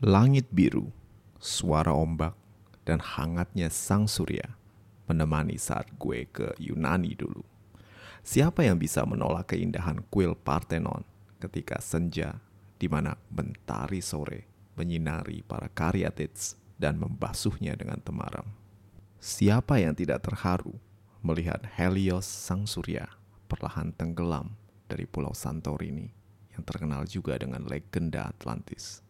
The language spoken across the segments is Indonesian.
Langit biru, suara ombak, dan hangatnya sang surya menemani saat gue ke Yunani dulu. Siapa yang bisa menolak keindahan kuil Parthenon ketika senja di mana mentari sore menyinari para karyatids dan membasuhnya dengan temaram? Siapa yang tidak terharu melihat Helios sang surya perlahan tenggelam dari pulau Santorini yang terkenal juga dengan legenda Atlantis?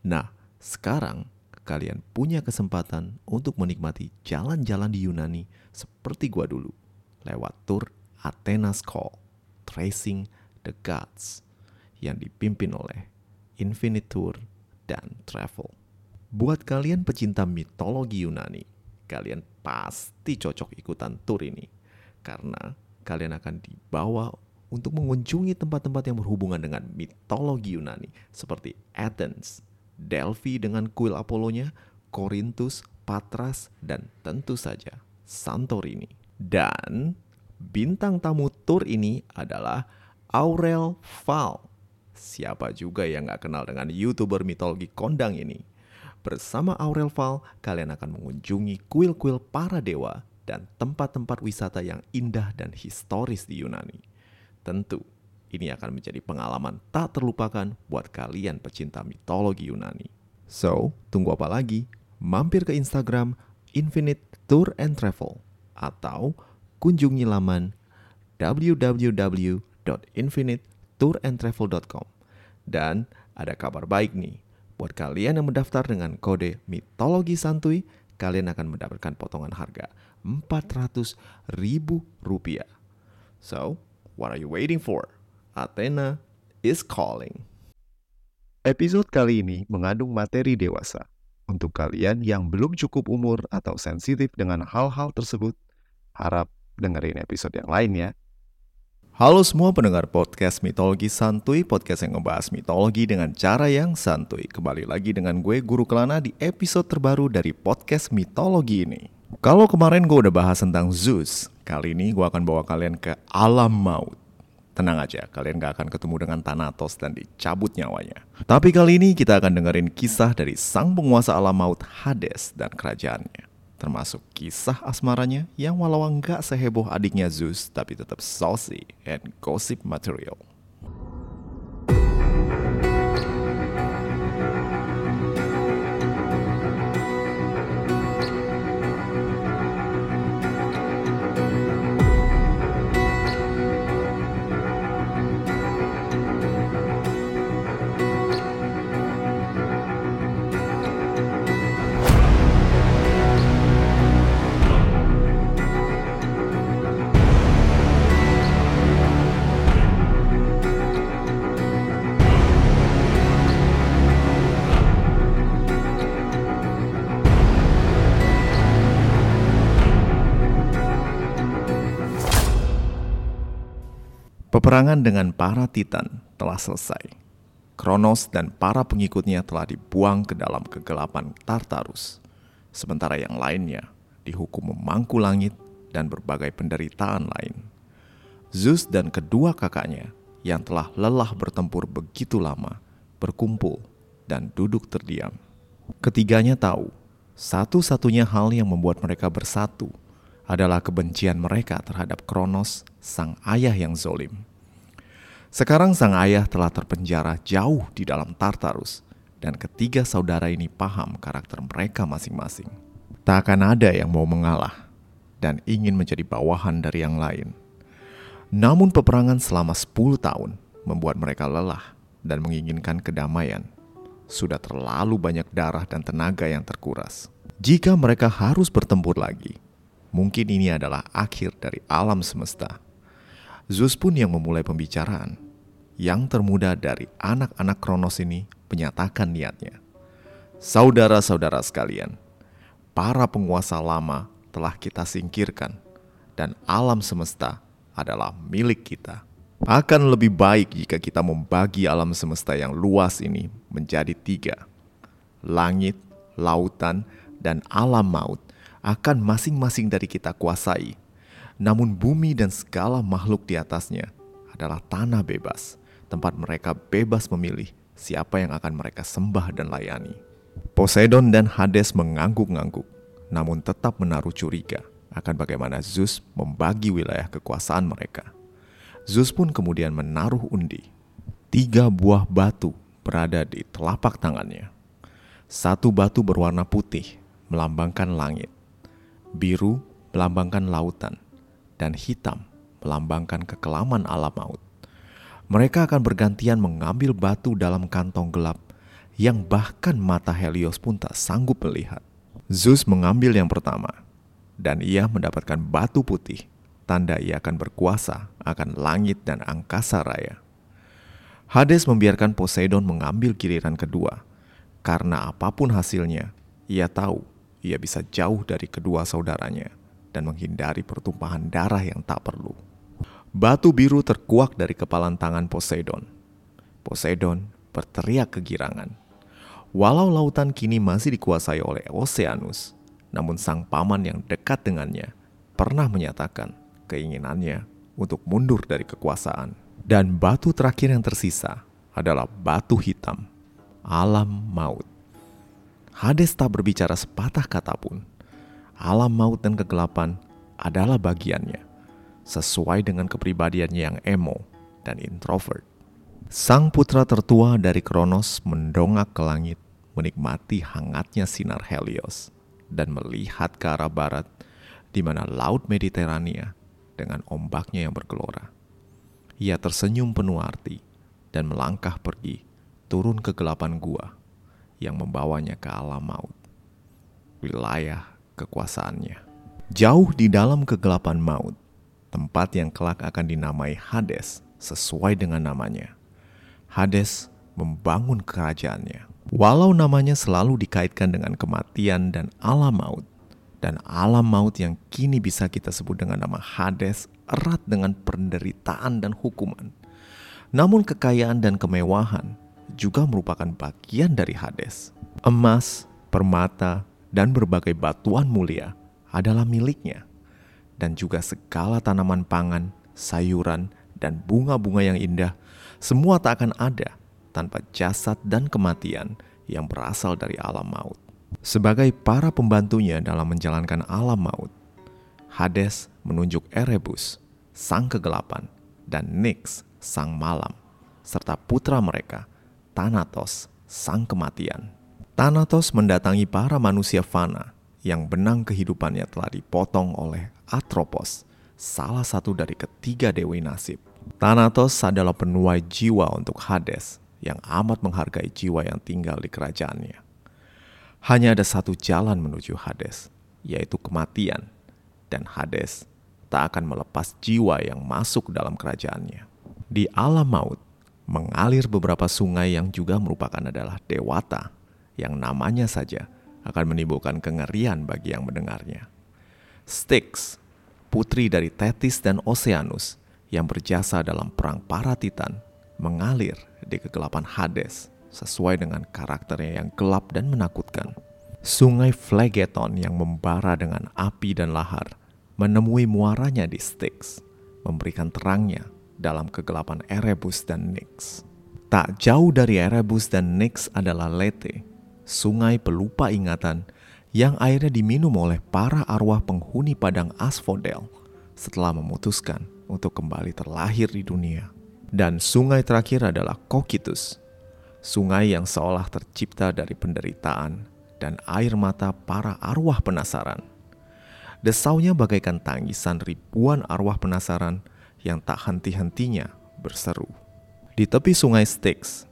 Nah, sekarang kalian punya kesempatan untuk menikmati jalan-jalan di Yunani seperti gua dulu, lewat tur Athena's Call, Tracing the Gods, yang dipimpin oleh Infinite Tour dan Travel. Buat kalian pecinta mitologi Yunani, kalian pasti cocok ikutan tur ini, karena kalian akan dibawa untuk mengunjungi tempat-tempat yang berhubungan dengan mitologi Yunani, seperti Athens, Delphi dengan kuil Apollonya, Korintus, Patras, dan tentu saja Santorini. Dan bintang tamu tur ini adalah Aurel Val. Siapa juga yang gak kenal dengan YouTuber mitologi kondang ini? Bersama Aurel Val, kalian akan mengunjungi kuil-kuil para dewa dan tempat-tempat wisata yang indah dan historis di Yunani. Tentu, ini akan menjadi pengalaman tak terlupakan buat kalian pecinta mitologi Yunani. So, tunggu apa lagi? Mampir ke Instagram Infinite Tour and Travel atau kunjungi laman www.infinitetourandtravel.com. Dan ada kabar baik nih, buat kalian yang mendaftar dengan kode mitologi santuy, kalian akan mendapatkan potongan harga 400 ribu rupiah. So, what are you waiting for? Athena is calling. Episode kali ini mengandung materi dewasa. Untuk kalian yang belum cukup umur atau sensitif dengan hal-hal tersebut, harap dengerin episode yang lain ya. Halo semua pendengar podcast Mitologi Santuy, podcast yang ngebahas mitologi dengan cara yang santuy. Kembali lagi dengan gue, Guru Kelana, di episode terbaru dari podcast mitologi ini. Kalau kemarin gue udah bahas tentang Zeus, kali ini gue akan bawa kalian ke alam maut. Tenang aja, kalian gak akan ketemu dengan Thanatos dan dicabut nyawanya. Tapi kali ini kita akan dengerin kisah dari sang penguasa alam maut Hades dan kerajaannya. Termasuk kisah asmaranya yang walau nggak seheboh adiknya Zeus, tapi tetap saucy and gossip material. Peperangan dengan para titan telah selesai. Kronos dan para pengikutnya telah dibuang ke dalam kegelapan Tartarus. Sementara yang lainnya dihukum memangku langit dan berbagai penderitaan lain. Zeus dan kedua kakaknya yang telah lelah bertempur begitu lama berkumpul dan duduk terdiam. Ketiganya tahu satu-satunya hal yang membuat mereka bersatu adalah kebencian mereka terhadap Kronos, sang ayah yang zolim. Sekarang sang ayah telah terpenjara jauh di dalam Tartarus, dan ketiga saudara ini paham karakter mereka masing-masing. Tak akan ada yang mau mengalah dan ingin menjadi bawahan dari yang lain. Namun peperangan selama 10 tahun membuat mereka lelah dan menginginkan kedamaian. Sudah terlalu banyak darah dan tenaga yang terkuras. Jika mereka harus bertempur lagi, Mungkin ini adalah akhir dari alam semesta. Zeus pun yang memulai pembicaraan. Yang termuda dari anak-anak Kronos ini menyatakan niatnya. Saudara-saudara sekalian, para penguasa lama telah kita singkirkan dan alam semesta adalah milik kita. Akan lebih baik jika kita membagi alam semesta yang luas ini menjadi tiga. Langit, lautan, dan alam maut akan masing-masing dari kita kuasai. Namun bumi dan segala makhluk di atasnya adalah tanah bebas, tempat mereka bebas memilih siapa yang akan mereka sembah dan layani. Poseidon dan Hades mengangguk-ngangguk, namun tetap menaruh curiga akan bagaimana Zeus membagi wilayah kekuasaan mereka. Zeus pun kemudian menaruh undi. Tiga buah batu berada di telapak tangannya. Satu batu berwarna putih melambangkan langit, biru melambangkan lautan, dan hitam melambangkan kekelaman alam maut. Mereka akan bergantian mengambil batu dalam kantong gelap yang bahkan mata Helios pun tak sanggup melihat. Zeus mengambil yang pertama, dan ia mendapatkan batu putih, tanda ia akan berkuasa akan langit dan angkasa raya. Hades membiarkan Poseidon mengambil giliran kedua, karena apa pun hasilnya, ia tahu ia bisa jauh dari kedua saudaranya dan menghindari pertumpahan darah yang tak perlu. Batu biru terkuak dari kepalan tangan Poseidon. Poseidon berteriak kegirangan. Walau lautan kini masih dikuasai oleh Oceanus, namun sang paman yang dekat dengannya pernah menyatakan keinginannya untuk mundur dari kekuasaan. Dan batu terakhir yang tersisa adalah batu hitam, alam maut. Hades tak berbicara sepatah kata pun. Alam maut dan kegelapan adalah bagiannya sesuai dengan kepribadiannya yang emo dan introvert. Sang putra tertua dari Kronos mendongak ke langit, menikmati hangatnya sinar Helios, dan melihat ke arah barat, di mana Laut Mediterania dengan ombaknya yang bergelora. Ia tersenyum penuh arti dan melangkah pergi, turun ke gelapan gua yang membawanya ke alam maut, wilayah kekuasaannya. Jauh di dalam kegelapan maut, tempat yang kelak akan dinamai Hades sesuai dengan namanya. Hades membangun kerajaannya. Walau namanya selalu dikaitkan dengan kematian dan alam maut, dan alam maut yang kini bisa kita sebut dengan nama Hades erat dengan penderitaan dan hukuman. Namun kekayaan dan kemewahan juga merupakan bagian dari Hades. Emas, permata, dan berbagai batuan mulia adalah miliknya dan juga segala tanaman pangan, sayuran, dan bunga-bunga yang indah, semua tak akan ada tanpa jasad dan kematian yang berasal dari alam maut. Sebagai para pembantunya dalam menjalankan alam maut, Hades menunjuk Erebus, sang kegelapan, dan Nyx, sang malam, serta putra mereka, Thanatos, sang kematian. Thanatos mendatangi para manusia fana yang benang kehidupannya telah dipotong oleh Atropos, salah satu dari ketiga dewi nasib. Thanatos adalah penuai jiwa untuk Hades yang amat menghargai jiwa yang tinggal di kerajaannya. Hanya ada satu jalan menuju Hades, yaitu kematian, dan Hades tak akan melepas jiwa yang masuk dalam kerajaannya. Di alam maut, mengalir beberapa sungai yang juga merupakan adalah dewata, yang namanya saja akan menimbulkan kengerian bagi yang mendengarnya. Styx, putri dari Thetis dan Oceanus yang berjasa dalam perang para titan, mengalir di kegelapan Hades sesuai dengan karakternya yang gelap dan menakutkan. Sungai Phlegeton yang membara dengan api dan lahar menemui muaranya di Styx, memberikan terangnya dalam kegelapan Erebus dan Nyx. Tak jauh dari Erebus dan Nyx adalah Lete, sungai pelupa ingatan yang airnya diminum oleh para arwah penghuni padang Asphodel setelah memutuskan untuk kembali terlahir di dunia. Dan sungai terakhir adalah Cocytus, sungai yang seolah tercipta dari penderitaan dan air mata para arwah penasaran. Desaunya bagaikan tangisan ribuan arwah penasaran yang tak henti-hentinya berseru. Di tepi sungai Styx,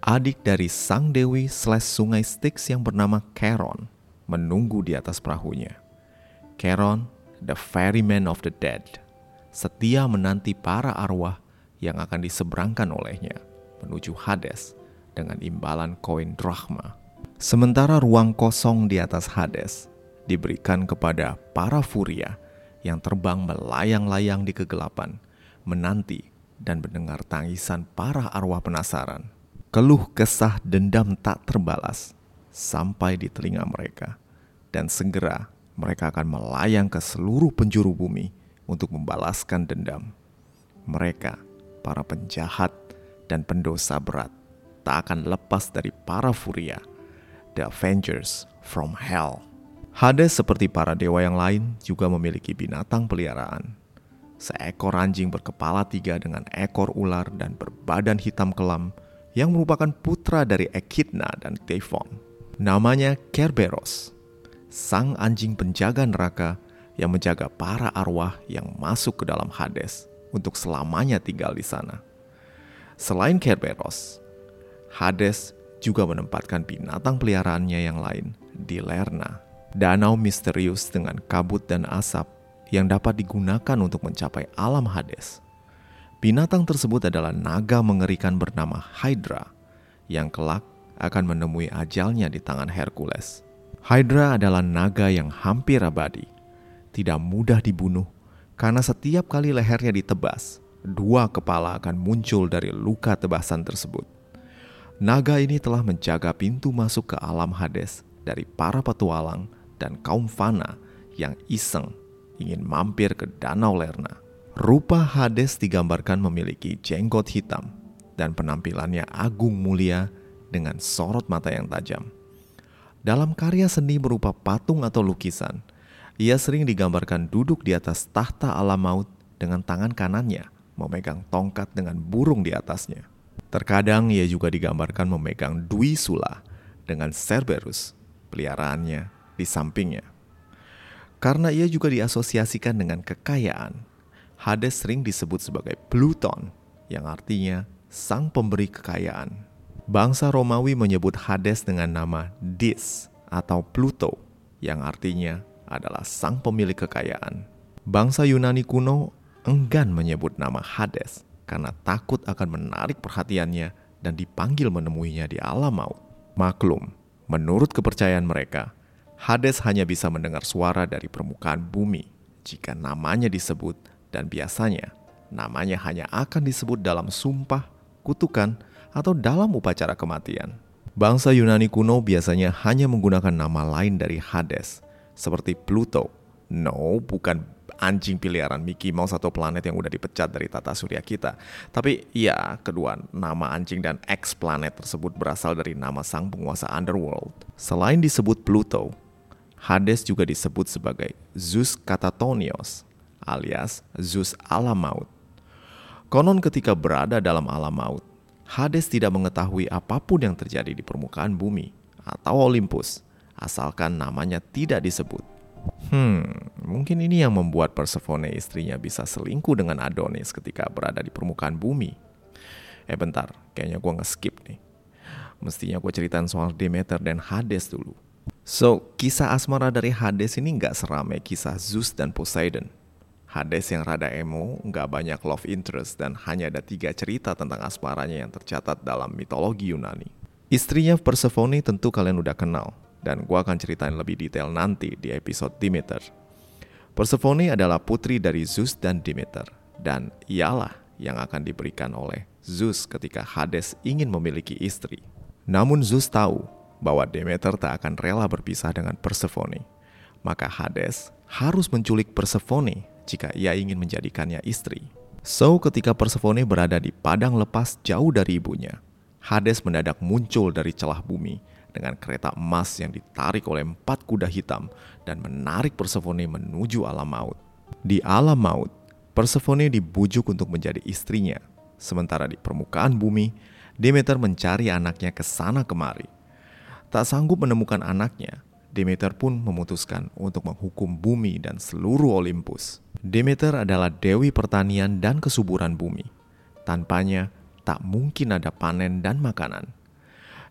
adik dari sang dewi slash sungai Styx yang bernama Charon menunggu di atas perahunya. Charon, the ferryman of the dead, setia menanti para arwah yang akan diseberangkan olehnya menuju Hades dengan imbalan koin drachma. Sementara ruang kosong di atas Hades diberikan kepada para furia yang terbang melayang-layang di kegelapan, menanti dan mendengar tangisan para arwah penasaran keluh kesah dendam tak terbalas sampai di telinga mereka, dan segera mereka akan melayang ke seluruh penjuru bumi untuk membalaskan dendam. Mereka, para penjahat dan pendosa berat, tak akan lepas dari para furia, the Avengers from Hell. Hades seperti para dewa yang lain juga memiliki binatang peliharaan. Seekor anjing berkepala tiga dengan ekor ular dan berbadan hitam kelam yang merupakan putra dari Echidna dan Typhon. Namanya Kerberos, sang anjing penjaga neraka yang menjaga para arwah yang masuk ke dalam Hades untuk selamanya tinggal di sana. Selain Kerberos, Hades juga menempatkan binatang peliharaannya yang lain di Lerna, danau misterius dengan kabut dan asap yang dapat digunakan untuk mencapai alam Hades. Binatang tersebut adalah naga mengerikan bernama Hydra yang kelak akan menemui ajalnya di tangan Hercules. Hydra adalah naga yang hampir abadi, tidak mudah dibunuh karena setiap kali lehernya ditebas, dua kepala akan muncul dari luka tebasan tersebut. Naga ini telah menjaga pintu masuk ke alam Hades dari para petualang dan kaum fana yang iseng ingin mampir ke Danau Lerna. Rupa Hades digambarkan memiliki jenggot hitam dan penampilannya agung mulia dengan sorot mata yang tajam. Dalam karya seni berupa patung atau lukisan, ia sering digambarkan duduk di atas tahta alam maut dengan tangan kanannya memegang tongkat dengan burung di atasnya. Terkadang ia juga digambarkan memegang Dwi Sula dengan Cerberus, peliharaannya di sampingnya. Karena ia juga diasosiasikan dengan kekayaan, Hades sering disebut sebagai Pluton, yang artinya sang pemberi kekayaan. Bangsa Romawi menyebut Hades dengan nama Dis atau Pluto, yang artinya adalah sang pemilik kekayaan. Bangsa Yunani kuno enggan menyebut nama Hades karena takut akan menarik perhatiannya dan dipanggil menemuinya di alam maut. Maklum, menurut kepercayaan mereka, Hades hanya bisa mendengar suara dari permukaan bumi jika namanya disebut dan biasanya namanya hanya akan disebut dalam sumpah, kutukan, atau dalam upacara kematian. Bangsa Yunani kuno biasanya hanya menggunakan nama lain dari Hades, seperti Pluto. No, bukan anjing peliharaan Mickey Mouse atau planet yang udah dipecat dari tata surya kita. Tapi ya, kedua nama anjing dan X planet tersebut berasal dari nama sang penguasa underworld. Selain disebut Pluto, Hades juga disebut sebagai Zeus Katatonios alias Zeus alam maut. Konon ketika berada dalam alam maut, Hades tidak mengetahui apa pun yang terjadi di permukaan bumi atau Olympus asalkan namanya tidak disebut. Hmm, mungkin ini yang membuat Persephone istrinya bisa selingkuh dengan Adonis ketika berada di permukaan bumi. Eh bentar, kayaknya gue nge-skip nih. Mestinya gue ceritain soal Demeter dan Hades dulu. So, kisah asmara dari Hades ini nggak seramai kisah Zeus dan Poseidon. Hades yang rada emo, nggak banyak love interest, dan hanya ada tiga cerita tentang asmaranya yang tercatat dalam mitologi Yunani. Istrinya Persephone tentu kalian udah kenal, dan gue akan ceritain lebih detail nanti di episode Demeter. Persephone adalah putri dari Zeus dan Demeter, dan ialah yang akan diberikan oleh Zeus ketika Hades ingin memiliki istri. Namun Zeus tahu bahwa Demeter tak akan rela berpisah dengan Persephone. Maka Hades harus menculik Persephone jika ia ingin menjadikannya istri. So, ketika Persephone berada di padang lepas jauh dari ibunya, Hades mendadak muncul dari celah bumi dengan kereta emas yang ditarik oleh empat kuda hitam dan menarik Persephone menuju alam maut. Di alam maut, Persephone dibujuk untuk menjadi istrinya, sementara di permukaan bumi, Demeter mencari anaknya ke sana kemari. Tak sanggup menemukan anaknya, Demeter pun memutuskan untuk menghukum bumi dan seluruh Olympus. Demeter adalah dewi pertanian dan kesuburan bumi. Tanpanya, tak mungkin ada panen dan makanan.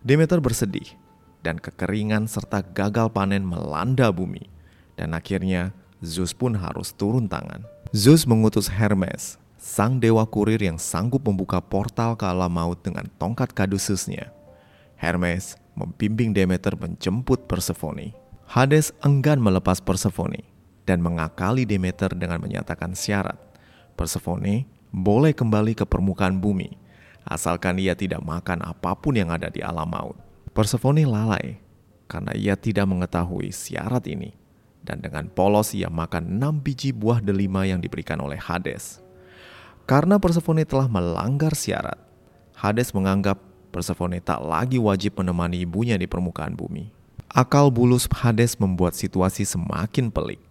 Demeter bersedih dan kekeringan serta gagal panen melanda bumi. Dan akhirnya Zeus pun harus turun tangan. Zeus mengutus Hermes, sang dewa kurir yang sanggup membuka portal ke alam maut dengan tongkat kadususnya. Hermes membimbing Demeter menjemput Persephone. Hades enggan melepas Persephone dan mengakali Demeter dengan menyatakan syarat. Persephone boleh kembali ke permukaan bumi, asalkan ia tidak makan apa pun yang ada di alam maut. Persephone lalai karena ia tidak mengetahui syarat ini. Dan dengan polos ia makan enam biji buah delima yang diberikan oleh Hades. Karena Persephone telah melanggar syarat, Hades menganggap Persephone tak lagi wajib menemani ibunya di permukaan bumi. Akal bulus Hades membuat situasi semakin pelik.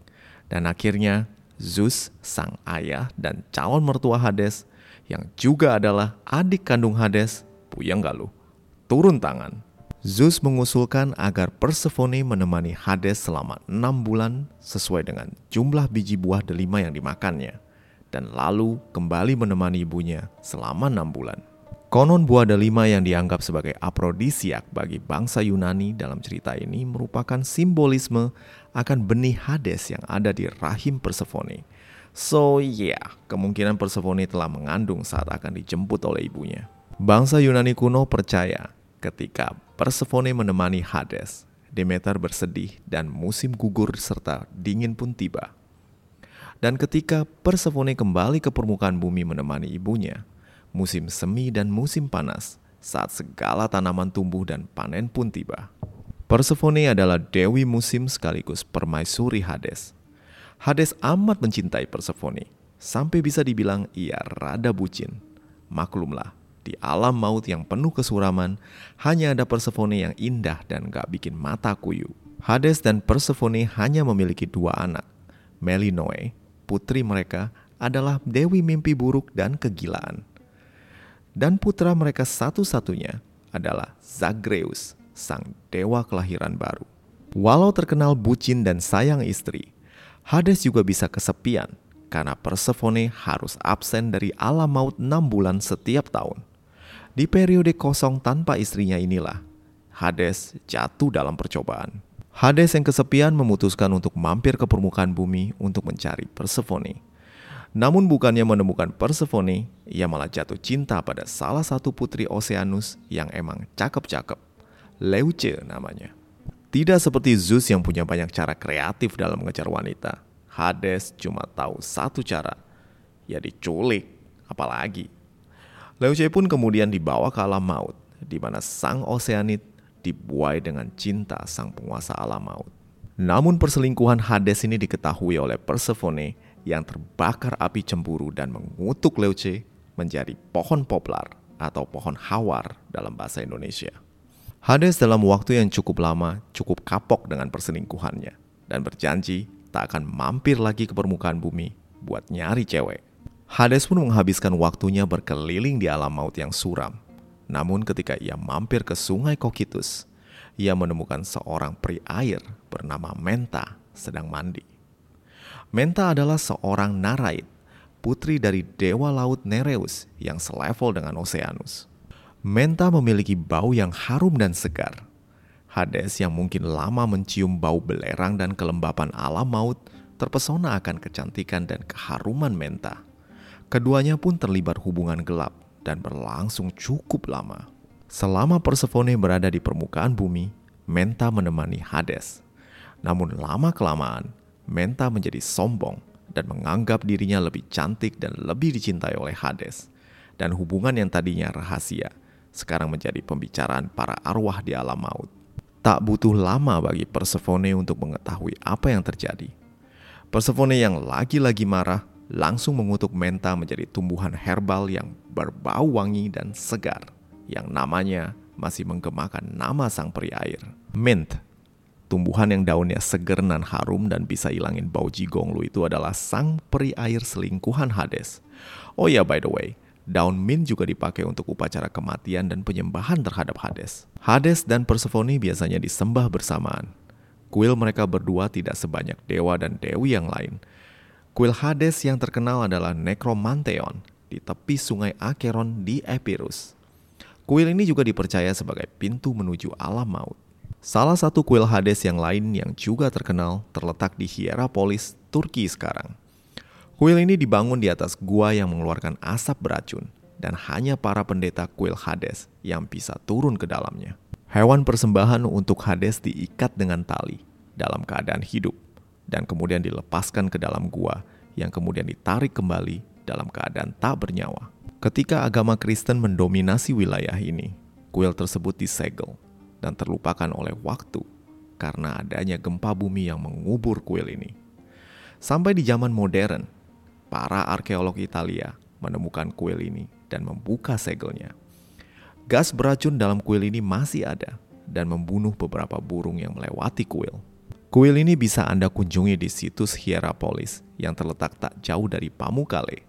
Dan akhirnya Zeus, sang ayah dan calon mertua Hades, yang juga adalah adik kandung Hades, puyeng gak lu? Turun tangan. Zeus mengusulkan agar Persephone menemani Hades selama enam bulan sesuai dengan jumlah biji buah delima yang dimakannya, dan lalu kembali menemani ibunya selama enam bulan. Konon buah delima yang dianggap sebagai aprodisiak bagi bangsa Yunani dalam cerita ini merupakan simbolisme akan benih Hades yang ada di rahim Persephone. So yeah, kemungkinan Persephone telah mengandung saat akan dijemput oleh ibunya. Bangsa Yunani kuno percaya ketika Persephone menemani Hades, Demeter bersedih dan musim gugur serta dingin pun tiba. Dan ketika Persephone kembali ke permukaan bumi menemani ibunya, musim semi dan musim panas, saat segala tanaman tumbuh dan panen pun tiba. Persephone adalah dewi musim sekaligus permaisuri Hades. Hades amat mencintai Persephone, sampai bisa dibilang ia rada bucin. Maklumlah, di alam maut yang penuh kesuraman, hanya ada Persephone yang indah dan gak bikin mata kuyu. Hades dan Persephone hanya memiliki dua anak. Melinoe, putri mereka, adalah dewi mimpi buruk dan kegilaan dan putra mereka satu-satunya adalah Zagreus, sang dewa kelahiran baru. Walau terkenal bucin dan sayang istri, Hades juga bisa kesepian karena Persephone harus absen dari alam maut enam bulan setiap tahun. Di periode kosong tanpa istrinya inilah, Hades jatuh dalam percobaan. Hades yang kesepian memutuskan untuk mampir ke permukaan bumi untuk mencari Persephone. Namun bukannya menemukan Persephone, ia malah jatuh cinta pada salah satu putri Oceanus yang emang cakep-cakep. Leuce namanya. Tidak seperti Zeus yang punya banyak cara kreatif dalam mengejar wanita. Hades cuma tahu satu cara, ya diculik, apalagi. Leuce pun kemudian dibawa ke alam maut, di mana sang Oceanid dibuai dengan cinta sang penguasa alam maut. Namun perselingkuhan Hades ini diketahui oleh Persephone yang terbakar api cemburu dan mengutuk Leuce menjadi pohon poplar atau pohon hawar dalam bahasa Indonesia. Hades dalam waktu yang cukup lama cukup kapok dengan perselingkuhannya dan berjanji tak akan mampir lagi ke permukaan bumi buat nyari cewek. Hades pun menghabiskan waktunya berkeliling di alam maut yang suram. Namun ketika ia mampir ke sungai Kokitus, ia menemukan seorang peri air bernama Menta sedang mandi. Menta adalah seorang Naraid, putri dari dewa laut Nereus yang selevel dengan Oceanus. Menta memiliki bau yang harum dan segar. Hades yang mungkin lama mencium bau belerang dan kelembapan alam maut terpesona akan kecantikan dan keharuman Menta. Keduanya pun terlibat hubungan gelap dan berlangsung cukup lama. Selama Persephone berada di permukaan bumi, Menta menemani Hades. Namun lama-kelamaan, Menta menjadi sombong dan menganggap dirinya lebih cantik dan lebih dicintai oleh Hades. Dan hubungan yang tadinya rahasia sekarang menjadi pembicaraan para arwah di alam maut. Tak butuh lama bagi Persephone untuk mengetahui apa yang terjadi. Persephone yang lagi-lagi marah langsung mengutuk Menta menjadi tumbuhan herbal yang berbau wangi dan segar yang namanya masih menggemakan nama sang peri air. Mint Tumbuhan yang daunnya seger dan harum dan bisa ilangin bau jigong lu itu adalah sang peri air selingkuhan Hades. Oh ya by the way, daun mint juga dipakai untuk upacara kematian dan penyembahan terhadap Hades. Hades dan Persephone biasanya disembah bersamaan. Kuil mereka berdua tidak sebanyak dewa dan dewi yang lain. Kuil Hades yang terkenal adalah Necromantheon di tepi sungai Acheron di Epirus. Kuil ini juga dipercaya sebagai pintu menuju alam maut. Salah satu kuil Hades yang lain yang juga terkenal terletak di Hierapolis, Turki sekarang. Kuil ini dibangun di atas gua yang mengeluarkan asap beracun dan hanya para pendeta kuil Hades yang bisa turun ke dalamnya. Hewan persembahan untuk Hades diikat dengan tali dalam keadaan hidup dan kemudian dilepaskan ke dalam gua yang kemudian ditarik kembali dalam keadaan tak bernyawa. Ketika agama Kristen mendominasi wilayah ini, kuil tersebut disegel dan terlupakan oleh waktu karena adanya gempa bumi yang mengubur kuil ini. Sampai di zaman modern, para arkeolog Italia menemukan kuil ini dan membuka segelnya. Gas beracun dalam kuil ini masih ada dan membunuh beberapa burung yang melewati kuil. Kuil ini bisa Anda kunjungi di situs Hierapolis yang terletak tak jauh dari Pamukkale.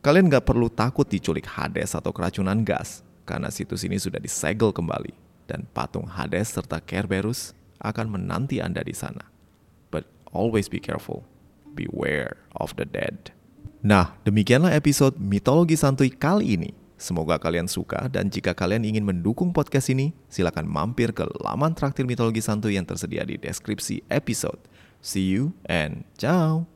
Kalian nggak perlu takut diculik Hades atau keracunan gas, karena situs ini sudah disegel kembali dan patung Hades serta Kerberus akan menanti Anda di sana. But always be careful. Beware of the dead. Nah, demikianlah episode Mitologi Santuy kali ini. Semoga kalian suka dan jika kalian ingin mendukung podcast ini, silakan mampir ke laman traktir mitologi santuy yang tersedia di deskripsi episode. See you and ciao!